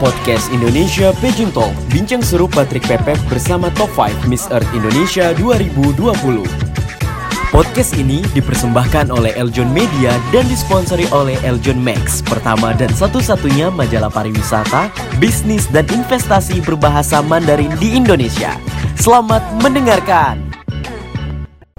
Podcast Indonesia Pageant Talk. Bincang seru Patrick Pepep bersama Top 5 Miss Earth Indonesia 2020 Podcast ini dipersembahkan oleh Eljon Media dan disponsori oleh Eljon Max Pertama dan satu-satunya majalah pariwisata, bisnis, dan investasi berbahasa Mandarin di Indonesia. Selamat mendengarkan!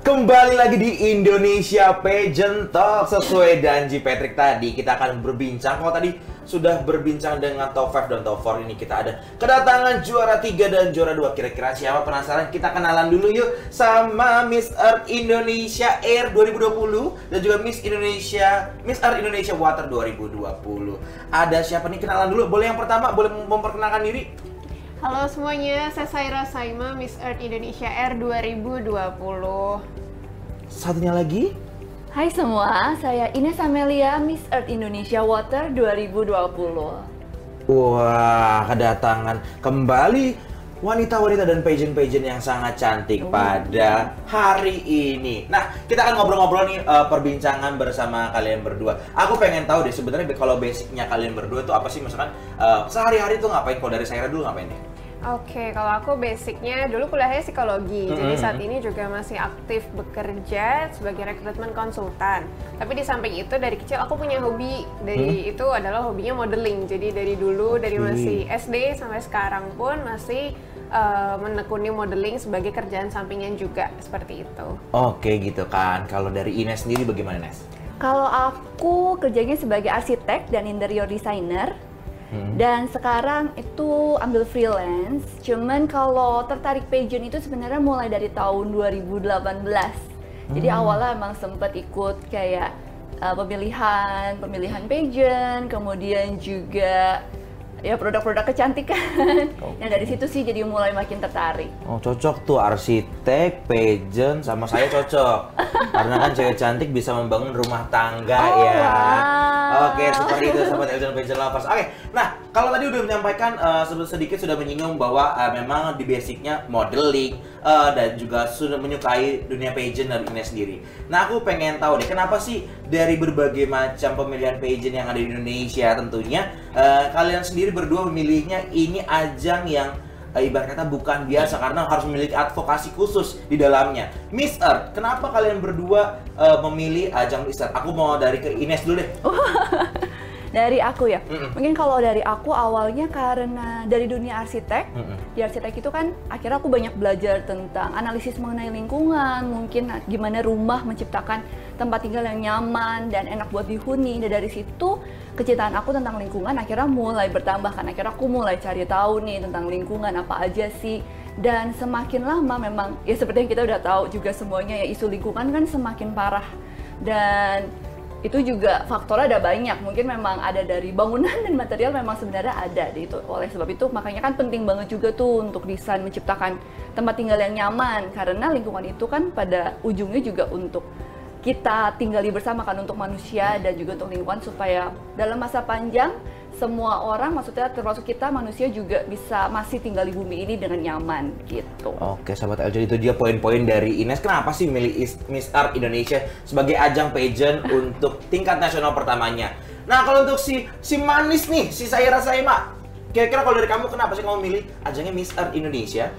Kembali lagi di Indonesia Pageant Talk. Sesuai janji Patrick tadi Kita akan berbincang. Kalau tadi sudah berbincang dengan top 5 dan top 4 Ini kita ada kedatangan juara 3 dan juara 2 Kira-kira siapa penasaran? Kita kenalan dulu yuk Sama Miss Earth Indonesia Air 2020 Dan juga Miss Indonesia Miss Earth Indonesia Water 2020 Ada siapa nih? Kenalan dulu Boleh yang pertama? Boleh memperkenalkan diri? Halo semuanya, saya Saira Saima, Miss Earth Indonesia Air 2020. Satunya lagi? Hai semua, saya Ines Amelia, Miss Earth Indonesia Water 2020. Wah, kedatangan kembali wanita-wanita dan pageant-pageant yang sangat cantik pada hari ini. Nah, kita akan ngobrol-ngobrol nih uh, perbincangan bersama kalian berdua. Aku pengen tahu deh sebenarnya kalau basicnya kalian berdua itu apa sih misalkan uh, sehari-hari tuh ngapain? Kalau dari saya dulu ngapain deh? Oke, kalau aku basicnya dulu kuliahnya psikologi, mm -hmm. jadi saat ini juga masih aktif bekerja sebagai rekrutmen konsultan. Tapi di samping itu dari kecil aku punya hobi, dari hmm? itu adalah hobinya modeling. Jadi dari dulu dari masih SD sampai sekarang pun masih uh, menekuni modeling sebagai kerjaan sampingan juga seperti itu. Oke gitu kan. Kalau dari Ines sendiri bagaimana Ines? Kalau aku kerjanya sebagai arsitek dan interior designer Hmm. Dan sekarang itu ambil freelance. Cuman kalau tertarik pageant itu sebenarnya mulai dari tahun 2018. Hmm. Jadi awalnya emang sempat ikut kayak uh, pemilihan, pemilihan pageant, kemudian juga ya produk-produk kecantikan. Oh. Yang dari situ sih jadi mulai makin tertarik. Oh cocok tuh arsitek, pageant sama saya cocok. Karena kan cewek cantik bisa membangun rumah tangga oh, ya. Wow. Oke seperti itu sobat pageant pageant lovers. Oke, nah kalau tadi udah menyampaikan uh, sedikit sudah menyinggung bahwa uh, memang di basicnya modeling uh, dan juga sudah menyukai dunia pageant dan ini sendiri. Nah aku pengen tahu deh kenapa sih dari berbagai macam pemilihan pageant yang ada di Indonesia tentunya uh, kalian sendiri berdua memilihnya ini ajang yang uh, ibarat kata bukan biasa karena harus memiliki advokasi khusus di dalamnya. Miss Earth, kenapa kalian berdua uh, memilih ajang Miss Earth? Aku mau dari ke Ines dulu deh. dari aku ya? Mm -mm. mungkin kalau dari aku awalnya karena dari dunia arsitek mm -mm. di arsitek itu kan akhirnya aku banyak belajar tentang analisis mengenai lingkungan mungkin gimana rumah menciptakan tempat tinggal yang nyaman dan enak buat dihuni. Dan dari situ kecintaan aku tentang lingkungan akhirnya mulai bertambah kan. Akhirnya aku mulai cari tahu nih tentang lingkungan apa aja sih. Dan semakin lama memang ya seperti yang kita udah tahu juga semuanya ya isu lingkungan kan semakin parah. Dan itu juga faktornya ada banyak. Mungkin memang ada dari bangunan dan material memang sebenarnya ada di itu. Oleh sebab itu makanya kan penting banget juga tuh untuk desain menciptakan tempat tinggal yang nyaman. Karena lingkungan itu kan pada ujungnya juga untuk kita tinggali bersama kan untuk manusia dan juga untuk lingkungan supaya dalam masa panjang semua orang maksudnya termasuk kita manusia juga bisa masih tinggal di bumi ini dengan nyaman gitu. Oke, sahabat LJ itu dia poin-poin dari Ines. Kenapa sih milih Miss Art Indonesia sebagai ajang pageant untuk tingkat nasional pertamanya? Nah, kalau untuk si si manis nih, si saya rasa Mak, kira-kira kalau dari kamu kenapa sih kamu milih ajangnya Miss Art Indonesia?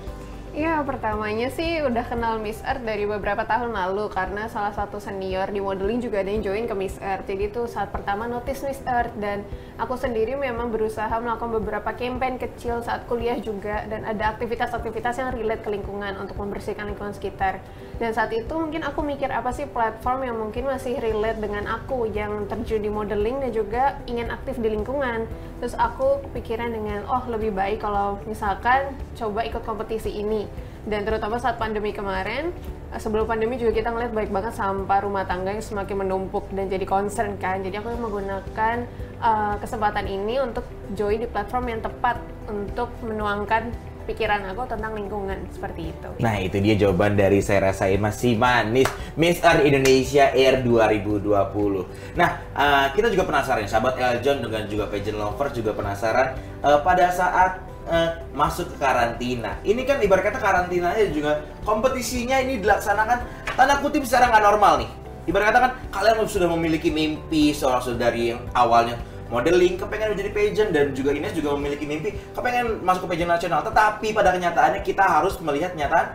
Iya, pertamanya sih udah kenal Miss Earth dari beberapa tahun lalu karena salah satu senior di modeling juga ada yang join ke Miss Earth. Jadi itu saat pertama notice Miss Earth dan aku sendiri memang berusaha melakukan beberapa campaign kecil saat kuliah juga dan ada aktivitas-aktivitas yang relate ke lingkungan untuk membersihkan lingkungan sekitar. Dan saat itu mungkin aku mikir apa sih platform yang mungkin masih relate dengan aku yang terjun di modeling dan juga ingin aktif di lingkungan. Terus aku pikiran dengan oh lebih baik kalau misalkan coba ikut kompetisi ini. Dan terutama saat pandemi kemarin eh, sebelum pandemi juga kita ngeliat baik banget sampah rumah tangga yang semakin menumpuk dan jadi concern kan. Jadi aku menggunakan uh, kesempatan ini untuk join di platform yang tepat untuk menuangkan pikiran aku tentang lingkungan seperti itu. Nah itu dia jawaban dari saya rasain masih manis Miss Earth Indonesia Air 2020. Nah uh, kita juga penasaran sahabat Eljon dengan juga pageant lover juga penasaran uh, pada saat uh, masuk ke karantina. Ini kan ibarat kata karantinanya juga kompetisinya ini dilaksanakan tanda kutip secara nggak normal nih. Ibarat kata kan kalian sudah memiliki mimpi seorang dari yang awalnya modeling, kepengen menjadi pageant dan juga Ines juga memiliki mimpi kepengen masuk ke pageant nasional. Tetapi pada kenyataannya kita harus melihat kenyataan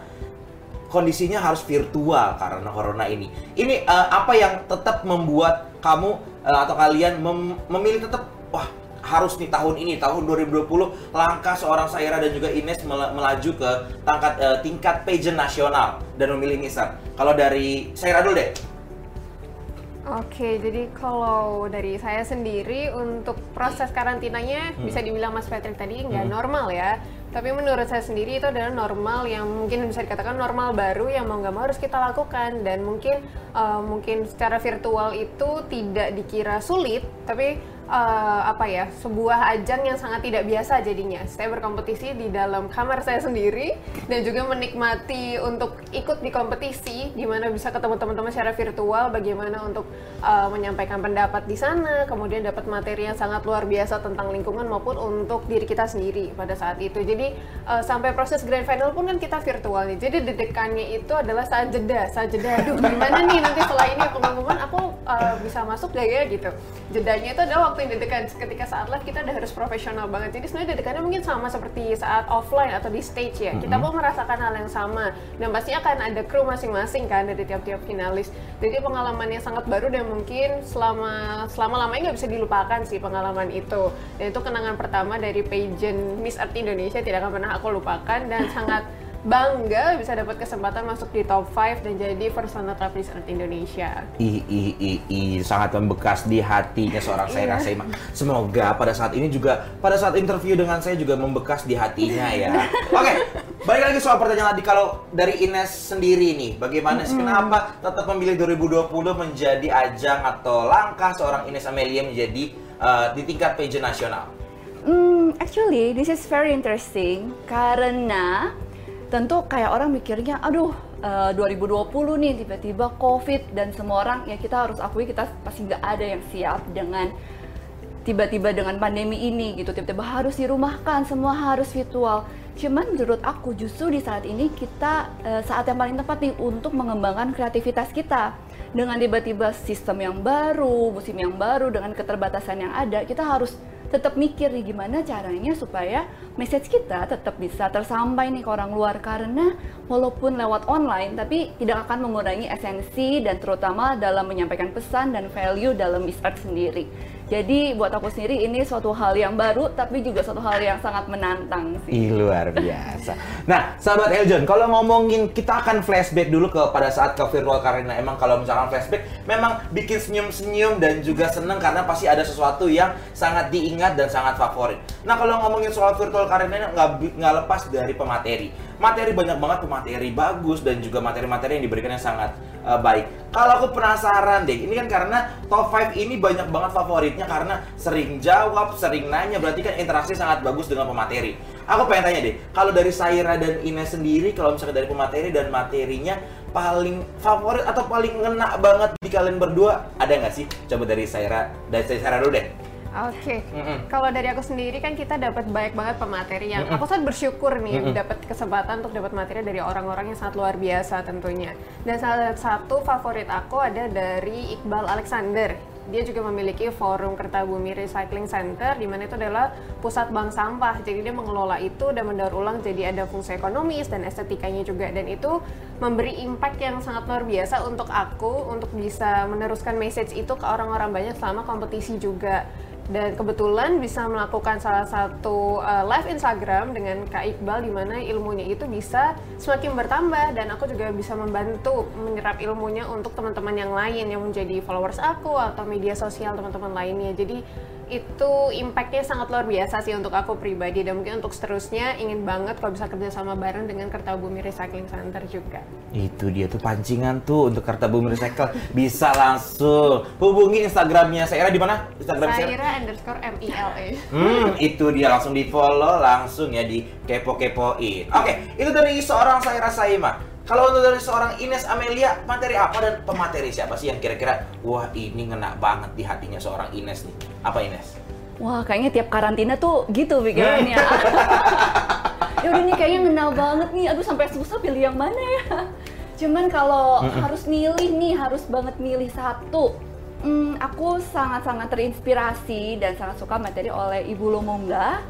kondisinya harus virtual karena corona ini. Ini uh, apa yang tetap membuat kamu uh, atau kalian mem memilih tetap wah harus nih tahun ini tahun 2020 langkah seorang Saira dan juga Ines mel melaju ke tangkat uh, tingkat pageant nasional dan memilih Mister. Kalau dari Saira dulu deh. Oke, jadi kalau dari saya sendiri untuk proses karantinanya hmm. bisa dibilang Mas Patrick tadi nggak hmm. normal ya. Tapi menurut saya sendiri itu adalah normal yang mungkin bisa dikatakan normal baru yang mau nggak mau harus kita lakukan dan mungkin uh, mungkin secara virtual itu tidak dikira sulit, tapi uh, apa ya sebuah ajang yang sangat tidak biasa jadinya. Saya berkompetisi di dalam kamar saya sendiri dan juga menikmati untuk ikut di kompetisi, gimana bisa ketemu teman-teman secara virtual, bagaimana untuk uh, menyampaikan pendapat di sana, kemudian dapat materi yang sangat luar biasa tentang lingkungan maupun untuk diri kita sendiri pada saat itu. Jadi uh, sampai proses grand final pun kan kita virtual nih. Jadi dedekannya itu adalah saat jeda, saat jeda. Aduh, gimana nih nanti setelah ini? Pengumuman aku uh, bisa masuk gak ya gitu. Jedanya itu adalah waktu yang deg ketika saat live kita udah harus profesional banget. Jadi sebenarnya deg mungkin sama seperti saat offline atau di stage ya. Kita pun merasakan hal yang sama. Dan pasti akan ada kru masing-masing kan dari tiap-tiap finalis. Jadi pengalaman yang sangat baru dan mungkin selama selama lamanya nggak bisa dilupakan sih pengalaman itu. Dan itu kenangan pertama dari pageant Miss Earth Indonesia tidak akan pernah aku lupakan dan sangat bangga bisa dapat kesempatan masuk di top 5 dan jadi personal travelist Earth Indonesia. Ih, ih, ih, ih, sangat membekas di hatinya seorang saya rasa Semoga pada saat ini juga, pada saat interview dengan saya juga membekas di hatinya ya. Oke, okay, balik lagi soal pertanyaan tadi. Kalau dari Ines sendiri nih, bagaimana sih, kenapa tetap memilih 2020 menjadi ajang atau langkah seorang Ines Amelia menjadi uh, di tingkat pageant nasional? Hmm, actually, this is very interesting karena tentu kayak orang mikirnya aduh uh, 2020 nih tiba-tiba covid dan semua orang ya kita harus akui kita pasti nggak ada yang siap dengan tiba-tiba dengan pandemi ini gitu. Tiba-tiba harus dirumahkan semua harus virtual. Cuman menurut aku justru di saat ini kita uh, saat yang paling tepat nih untuk mengembangkan kreativitas kita. Dengan tiba-tiba sistem yang baru musim yang baru dengan keterbatasan yang ada kita harus tetap mikir nih gimana caranya supaya message kita tetap bisa tersampai nih ke orang luar karena walaupun lewat online tapi tidak akan mengurangi esensi dan terutama dalam menyampaikan pesan dan value dalam Miss sendiri. Jadi buat aku sendiri ini suatu hal yang baru tapi juga suatu hal yang sangat menantang sih. Ih, luar biasa. Nah, sahabat Eljon, kalau ngomongin kita akan flashback dulu ke pada saat ke virtual karena emang kalau misalkan flashback memang bikin senyum-senyum dan juga seneng karena pasti ada sesuatu yang sangat diingat dan sangat favorit. Nah, kalau ngomongin soal virtual karena nggak nggak lepas dari pemateri. Materi banyak banget pemateri bagus dan juga materi-materi yang diberikan yang sangat uh, baik. Kalau aku penasaran deh, ini kan karena top 5 ini banyak banget favorit favoritnya karena sering jawab, sering nanya, berarti kan interaksi sangat bagus dengan pemateri. Aku pengen tanya deh, kalau dari Saira dan Ines sendiri, kalau misalnya dari pemateri dan materinya paling favorit atau paling ngena banget di kalian berdua, ada nggak sih? Coba dari Saira, dari Saira dulu deh. Oke, okay. mm -hmm. kalau dari aku sendiri kan kita dapat banyak banget pemateri yang mm -hmm. aku sangat bersyukur nih mm -hmm. dapat kesempatan untuk dapat materi dari orang-orang yang sangat luar biasa tentunya. Dan salah satu favorit aku ada dari Iqbal Alexander dia juga memiliki forum Kertabumi Recycling Center di mana itu adalah pusat bank sampah. Jadi dia mengelola itu dan mendaur ulang jadi ada fungsi ekonomis dan estetikanya juga dan itu memberi impact yang sangat luar biasa untuk aku untuk bisa meneruskan message itu ke orang-orang banyak selama kompetisi juga dan kebetulan bisa melakukan salah satu uh, live Instagram dengan Kak Iqbal di mana ilmunya itu bisa semakin bertambah dan aku juga bisa membantu menyerap ilmunya untuk teman-teman yang lain yang menjadi followers aku atau media sosial teman-teman lainnya. Jadi itu impactnya sangat luar biasa sih untuk aku pribadi dan mungkin untuk seterusnya ingin banget kalau bisa kerja sama bareng dengan Kertabumi Recycling Center juga. Itu dia tuh pancingan tuh untuk Kertabumi Recycle bisa langsung hubungi Instagramnya Saira di mana? Instagram Saira underscore M I L E. Hmm itu dia langsung di follow langsung ya di kepo kepoin. Oke okay, itu dari seorang Saira Saima. Kalau untuk dari seorang Ines Amelia, materi apa dan pemateri siapa sih yang kira-kira wah ini ngena banget di hatinya seorang Ines nih? Apa Ines? Wah, kayaknya tiap karantina tuh gitu pikirannya. ya udah nih kayaknya ngena banget nih. Aduh sampai susah pilih yang mana ya. Cuman kalau harus milih nih, harus banget milih satu. Hmm, aku sangat-sangat terinspirasi dan sangat suka materi oleh Ibu Lumumba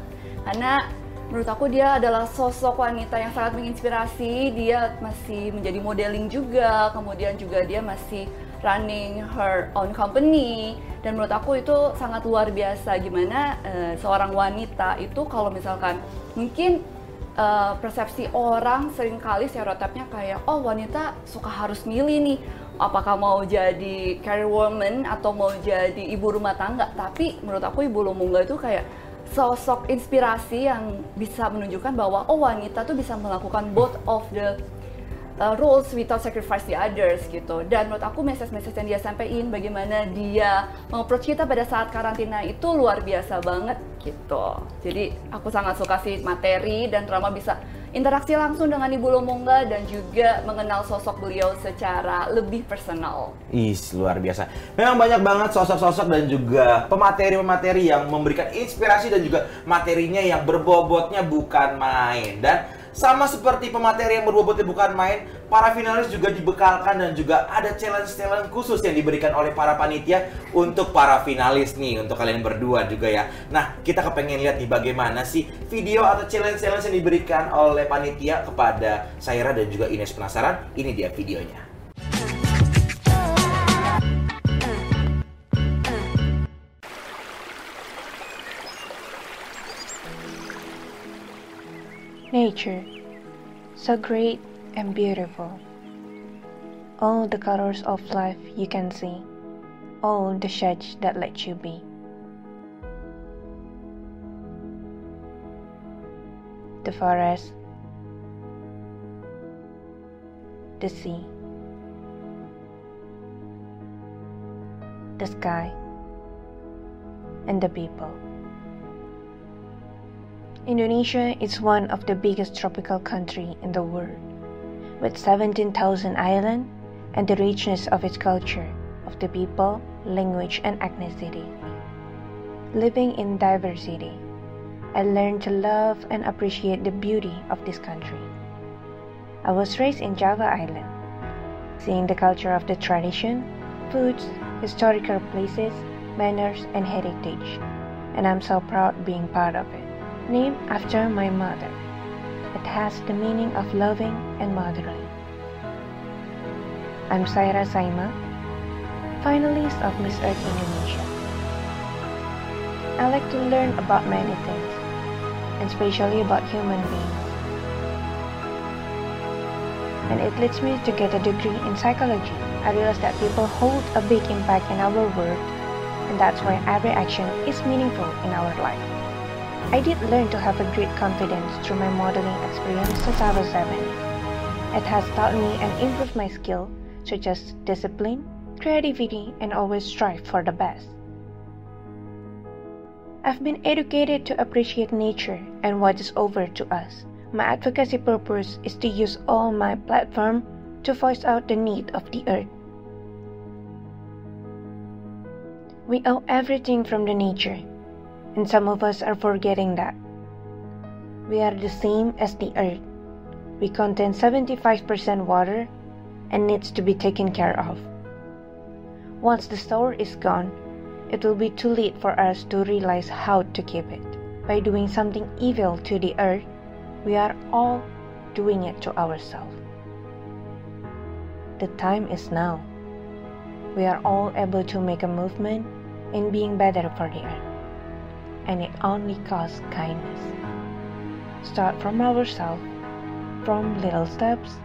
karena menurut aku dia adalah sosok wanita yang sangat menginspirasi. Dia masih menjadi modeling juga, kemudian juga dia masih running her own company. Dan menurut aku itu sangat luar biasa gimana uh, seorang wanita itu kalau misalkan mungkin uh, persepsi orang sering kali stereotipnya kayak oh wanita suka harus milih nih apakah mau jadi career woman atau mau jadi ibu rumah tangga? Tapi menurut aku ibu Lumumba itu kayak sosok inspirasi yang bisa menunjukkan bahwa oh wanita tuh bisa melakukan both of the uh, roles without sacrifice the others gitu. Dan menurut aku message-message yang dia sampaikan bagaimana dia mengapproach kita pada saat karantina itu luar biasa banget gitu. Jadi aku sangat suka sih materi dan drama bisa interaksi langsung dengan Ibu Lumumba dan juga mengenal sosok beliau secara lebih personal. Is luar biasa. Memang banyak banget sosok-sosok dan juga pemateri-pemateri yang memberikan inspirasi dan juga materinya yang berbobotnya bukan main. Dan sama seperti pemateri yang berbobotnya bukan main, para finalis juga dibekalkan dan juga ada challenge-challenge khusus yang diberikan oleh para panitia untuk para finalis nih, untuk kalian berdua juga ya. Nah, kita kepengen lihat nih bagaimana sih video atau challenge-challenge yang diberikan oleh panitia kepada Saira dan juga Ines penasaran. Ini dia videonya. Nature, so great and beautiful. All the colors of life you can see, all the shades that let you be. The forest, the sea, the sky, and the people. Indonesia is one of the biggest tropical country in the world, with 17,000 islands and the richness of its culture, of the people, language, and ethnicity. Living in diversity, I learned to love and appreciate the beauty of this country. I was raised in Java Island, seeing the culture of the tradition, foods, historical places, manners, and heritage, and I'm so proud being part of it named after my mother. It has the meaning of loving and mothering. I'm Saira Saima, finalist of Miss Earth Indonesia. I like to learn about many things, and especially about human beings. And it leads me to get a degree in psychology. I realize that people hold a big impact in our world, and that's why every action is meaningful in our life. I did learn to have a great confidence through my modeling experience since I was 7. It has taught me and improved my skill such as discipline, creativity, and always strive for the best. I've been educated to appreciate nature and what is over to us. My advocacy purpose is to use all my platform to voice out the need of the earth. We owe everything from the nature and some of us are forgetting that. We are the same as the earth. We contain 75% water and needs to be taken care of. Once the store is gone, it will be too late for us to realize how to keep it. By doing something evil to the earth, we are all doing it to ourselves. The time is now. We are all able to make a movement in being better for the earth and it only costs kindness. Start from ourselves, from little steps,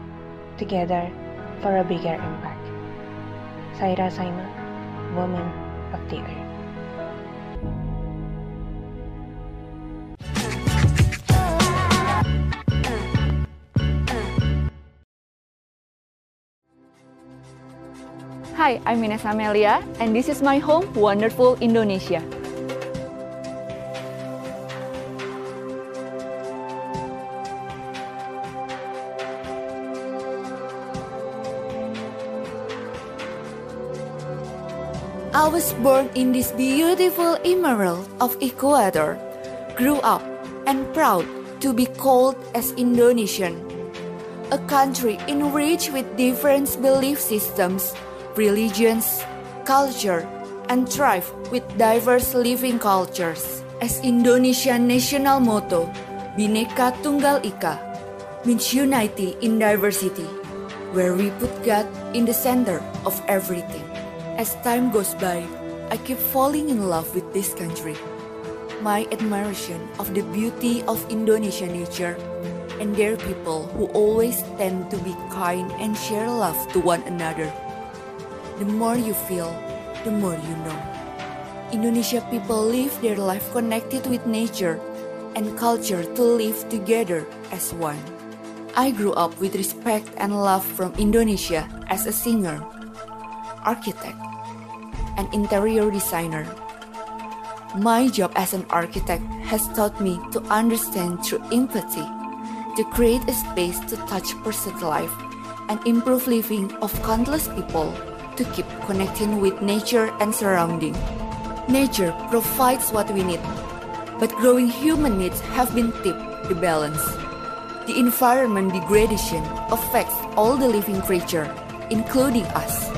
together for a bigger impact. Saira Saima, Woman of the Earth. Hi, I'm Ines Amelia, and this is my home, wonderful Indonesia. I was born in this beautiful emerald of Ecuador, grew up and proud to be called as Indonesian, a country enriched with different belief systems, religions, culture, and thrive with diverse living cultures. As Indonesian national motto, Bhinneka Tunggal Ika means unity in diversity, where we put God in the center of everything. As time goes by, I keep falling in love with this country. My admiration of the beauty of Indonesian nature and their people who always tend to be kind and share love to one another. The more you feel, the more you know. Indonesia people live their life connected with nature and culture to live together as one. I grew up with respect and love from Indonesia as a singer, architect, and interior designer. My job as an architect has taught me to understand through empathy, to create a space to touch person's life and improve living of countless people to keep connecting with nature and surrounding. Nature provides what we need, but growing human needs have been tipped the balance. The environment degradation affects all the living creature, including us,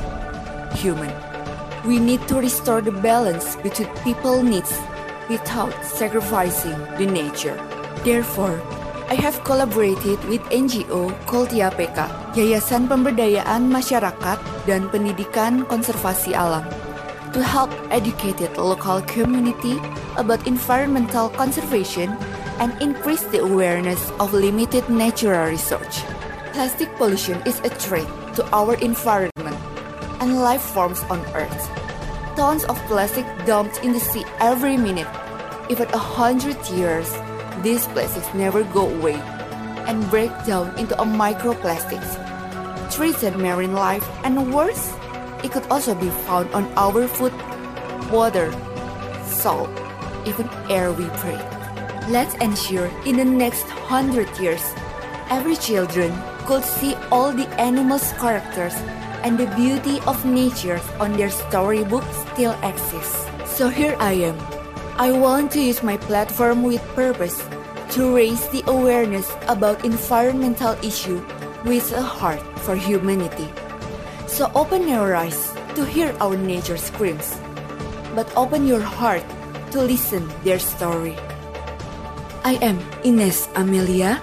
human. We need to restore the balance between people needs without sacrificing the nature. Therefore, I have collaborated with NGO called YAPK, Yayasan Pemberdayaan Masyarakat dan Pendidikan Konservasi Alam, to help educated local community about environmental conservation and increase the awareness of limited natural resource. Plastic pollution is a threat to our environment and life forms on Earth. Tons of plastic dumped in the sea every minute. Even a hundred years, these plastics never go away and break down into a microplastics. Threaten marine life and worse, it could also be found on our food, water, salt, even air we breathe. Let's ensure in the next hundred years, every children could see all the animals' characters and the beauty of nature on their storybook still exists. So here I am. I want to use my platform with purpose to raise the awareness about environmental issue with a heart for humanity. So open your eyes to hear our nature screams, but open your heart to listen their story. I am Ines Amelia,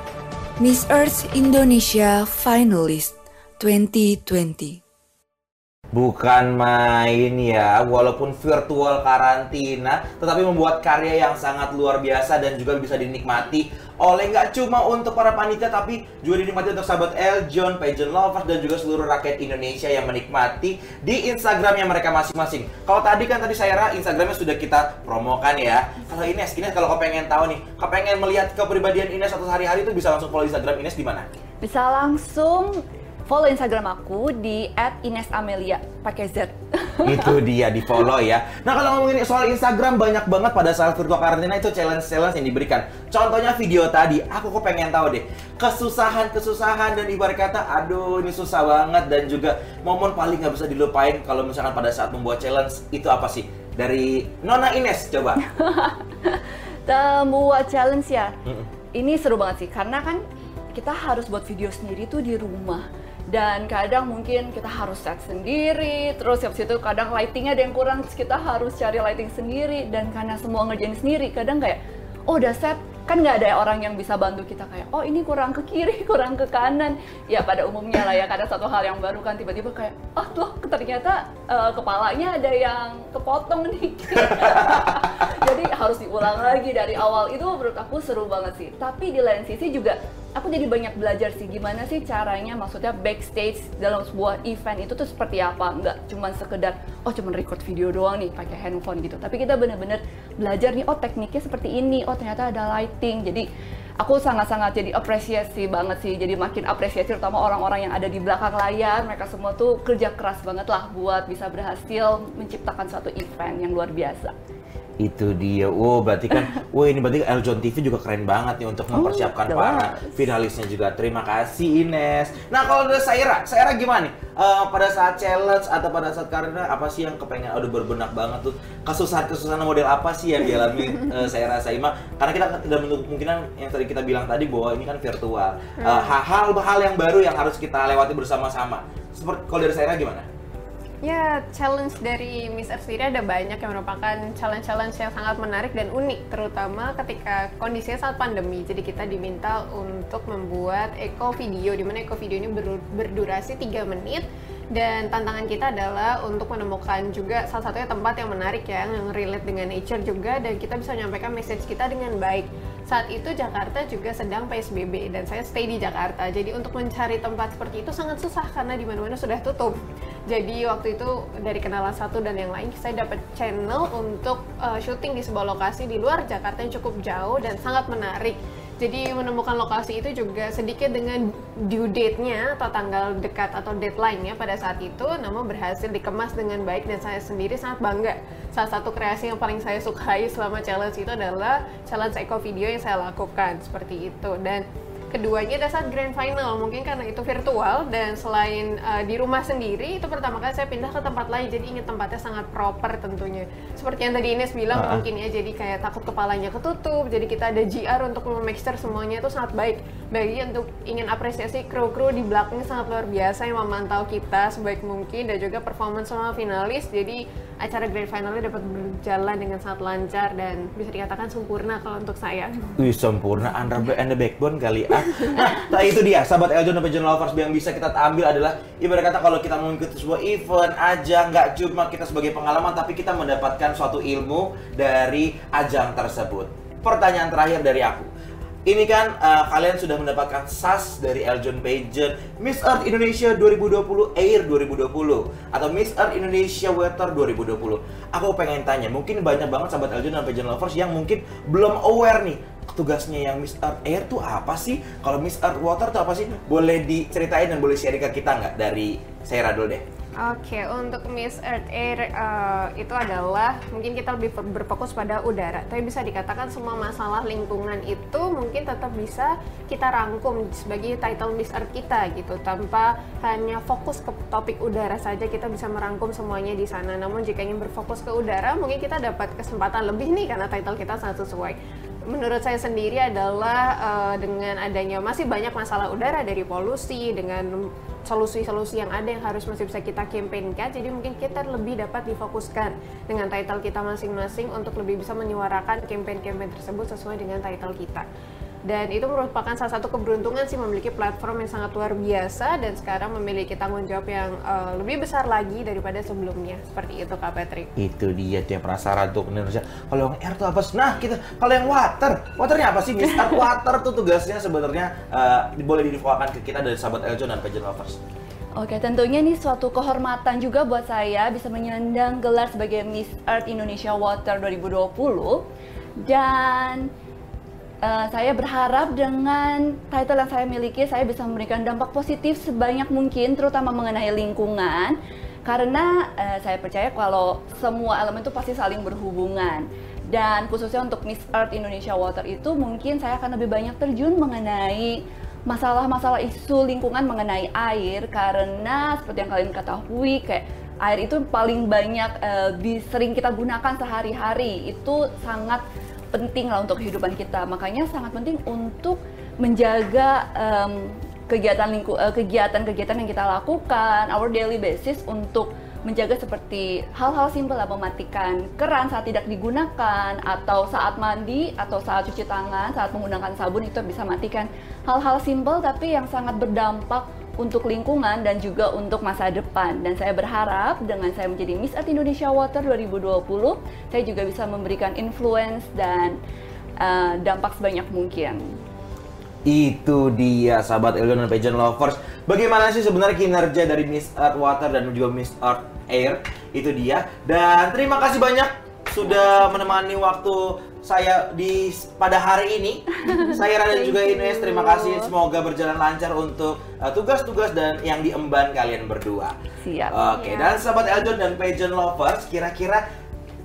Miss Earth Indonesia finalist 2020. Bukan main ya, walaupun virtual karantina, tetapi membuat karya yang sangat luar biasa dan juga bisa dinikmati oleh nggak cuma untuk para panitia, tapi juga dinikmati untuk sahabat Eljon, pageant lovers, dan juga seluruh rakyat Indonesia yang menikmati di Instagramnya mereka masing-masing. Kalau tadi kan tadi saya rasa Instagramnya sudah kita promokan ya. Kalau Ines, Ines kalau kau pengen tahu nih, kau pengen melihat kepribadian Ines satu hari-hari itu bisa langsung follow Instagram Ines di mana? Bisa langsung follow Instagram aku di @inesamelia pakai Z. itu dia di follow ya. Nah kalau ngomongin soal Instagram banyak banget pada saat virtual karantina itu challenge-challenge yang diberikan. Contohnya video tadi, aku kok pengen tahu deh kesusahan-kesusahan dan ibarat kata, aduh ini susah banget dan juga momen paling nggak bisa dilupain kalau misalkan pada saat membuat challenge itu apa sih? Dari Nona Ines coba. Membuat challenge ya. Ini seru banget sih karena kan kita harus buat video sendiri tuh di rumah dan kadang mungkin kita harus set sendiri terus habis itu kadang lightingnya ada yang kurang kita harus cari lighting sendiri. Dan karena semua ngerjain sendiri kadang kayak oh udah set. Kan nggak ada orang yang bisa bantu kita kayak oh ini kurang ke kiri kurang ke kanan. Ya pada umumnya lah ya kadang satu hal yang baru kan tiba-tiba kayak oh tuh ternyata uh, kepalanya ada yang kepotong nih. Jadi harus diulang lagi dari awal. Itu menurut aku seru banget sih. Tapi di lain sisi juga aku jadi banyak belajar sih gimana sih caranya maksudnya backstage dalam sebuah event itu tuh seperti apa? Nggak cuma sekedar oh cuma record video doang nih pakai handphone gitu. Tapi kita bener-bener belajar nih oh tekniknya seperti ini oh ternyata ada lighting. Jadi aku sangat-sangat jadi apresiasi banget sih jadi makin apresiasi terutama orang-orang yang ada di belakang layar mereka semua tuh kerja keras banget lah buat bisa berhasil menciptakan suatu event yang luar biasa itu dia. Wow, berarti kan, wah ini berarti Eljon TV juga keren banget nih untuk mempersiapkan Oh, para finalisnya juga. Terima kasih Ines. Nah kalau dari Saira, Saira gimana nih? Eh, pada saat challenge atau pada saat karena apa sih yang kepengen aduh berbenak banget tuh? Kesusahan-kesusahan model apa sih yang dialami uh, Saira Saima karena kita tidak menutup kemungkinan yang tadi kita bilang tadi bahwa ini kan virtual. Eh, hal-hal hal yang baru yang harus kita lewati bersama-sama. Seperti kalau dari Saira gimana? Ya, challenge dari Miss Earth sendiri ada banyak yang merupakan challenge-challenge yang sangat menarik dan unik, terutama ketika kondisinya saat pandemi. Jadi kita diminta untuk membuat eco video, di mana eco video ini berdurasi 3 menit dan tantangan kita adalah untuk menemukan juga salah satunya tempat yang menarik ya, yang relate dengan nature juga dan kita bisa menyampaikan message kita dengan baik saat itu Jakarta juga sedang PSBB dan saya stay di Jakarta. Jadi untuk mencari tempat seperti itu sangat susah karena di mana-mana sudah tutup. Jadi waktu itu dari kenalan satu dan yang lain saya dapat channel untuk uh, syuting di sebuah lokasi di luar Jakarta yang cukup jauh dan sangat menarik jadi menemukan lokasi itu juga sedikit dengan due date-nya atau tanggal dekat atau deadline-nya pada saat itu, namun berhasil dikemas dengan baik dan saya sendiri sangat bangga. Salah satu kreasi yang paling saya sukai selama challenge itu adalah challenge eco video yang saya lakukan seperti itu dan keduanya adalah saat grand final. Mungkin karena itu virtual dan selain uh, di rumah sendiri itu pertama kali saya pindah ke tempat lain. Jadi ingin tempatnya sangat proper tentunya. Seperti yang tadi Ines bilang uh mungkin ya jadi kayak takut kepalanya ketutup jadi kita ada GR untuk make sure semuanya itu sangat baik. Bagi untuk ingin apresiasi kru-kru di belakang sangat luar biasa yang memantau kita sebaik mungkin dan juga performance sama finalis. Jadi acara grand finalnya dapat berjalan dengan sangat lancar dan bisa dikatakan sempurna kalau untuk saya. Wih sempurna, under and the backbone kali ah. Nah, itu dia sahabat Eljon dan Pageant Lovers yang bisa kita ambil adalah ibarat kata kalau kita mengikuti sebuah event aja nggak cuma kita sebagai pengalaman tapi kita mendapatkan suatu ilmu dari ajang tersebut. Pertanyaan terakhir dari aku ini kan uh, kalian sudah mendapatkan SAS dari Eljon Pageant Miss Earth Indonesia 2020 Air 2020 atau Miss Earth Indonesia Weather 2020. Aku pengen tanya, mungkin banyak banget sahabat Eljon dan Pageant lovers yang mungkin belum aware nih tugasnya yang Miss Earth Air tuh apa sih? Kalau Miss Earth Water tuh apa sih? Boleh diceritain dan boleh share ke kita nggak dari saya Radul deh? Oke, okay, untuk Miss Earth Air uh, itu adalah mungkin kita lebih berfokus pada udara. Tapi bisa dikatakan semua masalah lingkungan itu mungkin tetap bisa kita rangkum sebagai title Miss Earth kita gitu. Tanpa hanya fokus ke topik udara saja kita bisa merangkum semuanya di sana. Namun jika ingin berfokus ke udara, mungkin kita dapat kesempatan lebih nih karena title kita sangat sesuai menurut saya sendiri adalah uh, dengan adanya masih banyak masalah udara dari polusi dengan solusi-solusi yang ada yang harus masih bisa kita campaignkan. Jadi mungkin kita lebih dapat difokuskan dengan title kita masing-masing untuk lebih bisa menyuarakan campaign-campaign tersebut sesuai dengan title kita dan itu merupakan salah satu keberuntungan sih memiliki platform yang sangat luar biasa dan sekarang memiliki tanggung jawab yang uh, lebih besar lagi daripada sebelumnya. Seperti itu Kak Patrick. Itu dia dia penasaran tuh Indonesia kalau yang air tuh apa nah kita kalau yang water. Waternya apa sih Mister? Water tuh tugasnya sebenarnya uh, boleh diinfokan ke kita dari sahabat Eljon dan Pageant Lovers. Oke, tentunya ini suatu kehormatan juga buat saya bisa menyandang gelar sebagai Miss Earth Indonesia Water 2020 dan uh, saya berharap dengan title yang saya miliki saya bisa memberikan dampak positif sebanyak mungkin terutama mengenai lingkungan. Karena uh, saya percaya kalau semua elemen itu pasti saling berhubungan. Dan khususnya untuk Miss Earth Indonesia Water itu mungkin saya akan lebih banyak terjun mengenai masalah-masalah isu lingkungan mengenai air. Karena seperti yang kalian ketahui kayak air itu paling banyak uh, sering kita gunakan sehari-hari. Itu sangat penting lah untuk kehidupan kita. Makanya sangat penting untuk menjaga um, kegiatan lingku uh, kegiatan-kegiatan yang kita lakukan our daily basis untuk menjaga seperti hal-hal simpel lah mematikan keran saat tidak digunakan atau saat mandi atau saat cuci tangan saat menggunakan sabun itu bisa matikan hal-hal simpel tapi yang sangat berdampak untuk lingkungan dan juga untuk masa depan. Dan saya berharap dengan saya menjadi Miss Earth Indonesia Water 2020, saya juga bisa memberikan influence dan uh, dampak sebanyak mungkin. Itu dia sahabat Elgon dan Pageant Lovers. Bagaimana sih sebenarnya kinerja dari Miss Earth Water dan juga Miss Earth Air? Itu dia. Dan terima kasih banyak sudah menemani waktu saya di pada hari ini. Saya Rada juga Ines, terima kasih. Semoga berjalan lancar untuk uh, tugas-tugas uh, dan yang diemban kalian berdua. Siap. Oke, okay. dan sahabat Eljon dan Pageant Lovers, kira-kira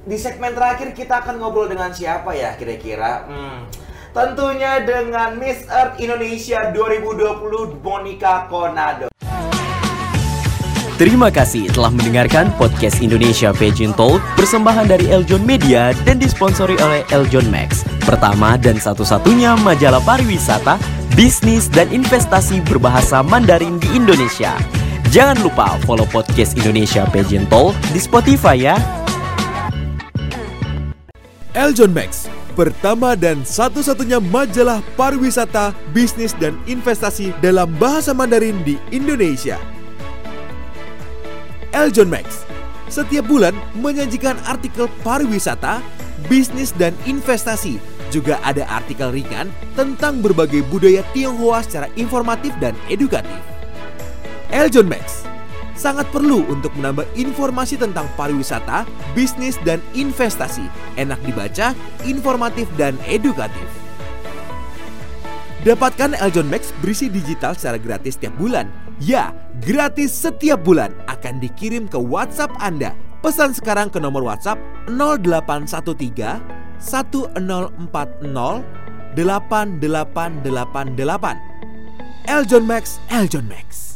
di segmen terakhir kita akan ngobrol dengan siapa ya kira-kira? Hmm, tentunya dengan Miss Earth Indonesia 2020 Monica Konado. Terima kasih telah mendengarkan podcast Indonesia Pageant Talk persembahan dari Eljon Media dan disponsori oleh Eljon Max. Pertama dan satu-satunya majalah pariwisata, bisnis, dan investasi berbahasa Mandarin di Indonesia. Jangan lupa follow podcast Indonesia Pageant Talk di Spotify ya. Eljon Max, pertama dan satu-satunya majalah pariwisata, bisnis, dan investasi dalam bahasa Mandarin di Indonesia. Eljon Max, setiap bulan menyajikan artikel pariwisata, bisnis, dan investasi. Juga ada artikel ringan tentang berbagai budaya Tionghoa secara informatif dan edukatif. Eljon Max sangat perlu untuk menambah informasi tentang pariwisata, bisnis, dan investasi. Enak dibaca, informatif, dan edukatif. Dapatkan Eljon Max berisi digital secara gratis setiap bulan. Ya, gratis setiap bulan akan dikirim ke WhatsApp Anda. Pesan sekarang ke nomor WhatsApp 0813 1040 8888. Eljon Max, Eljon Max.